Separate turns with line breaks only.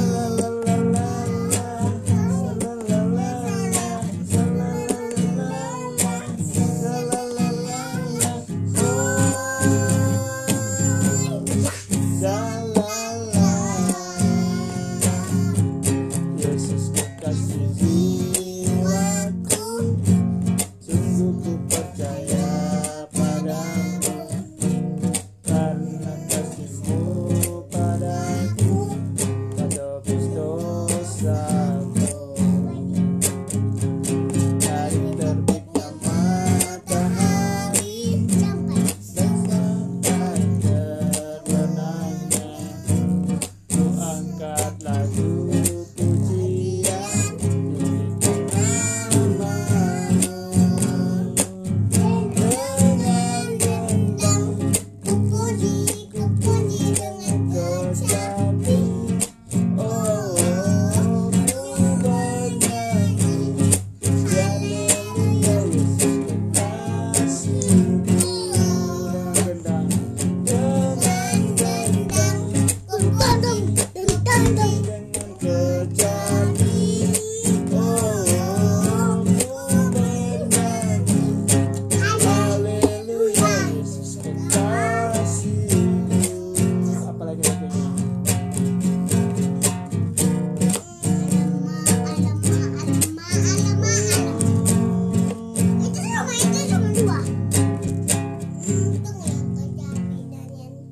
la la. bersamamu Dari terbitnya matahari Dengan terbenamnya Ku angkat lagu.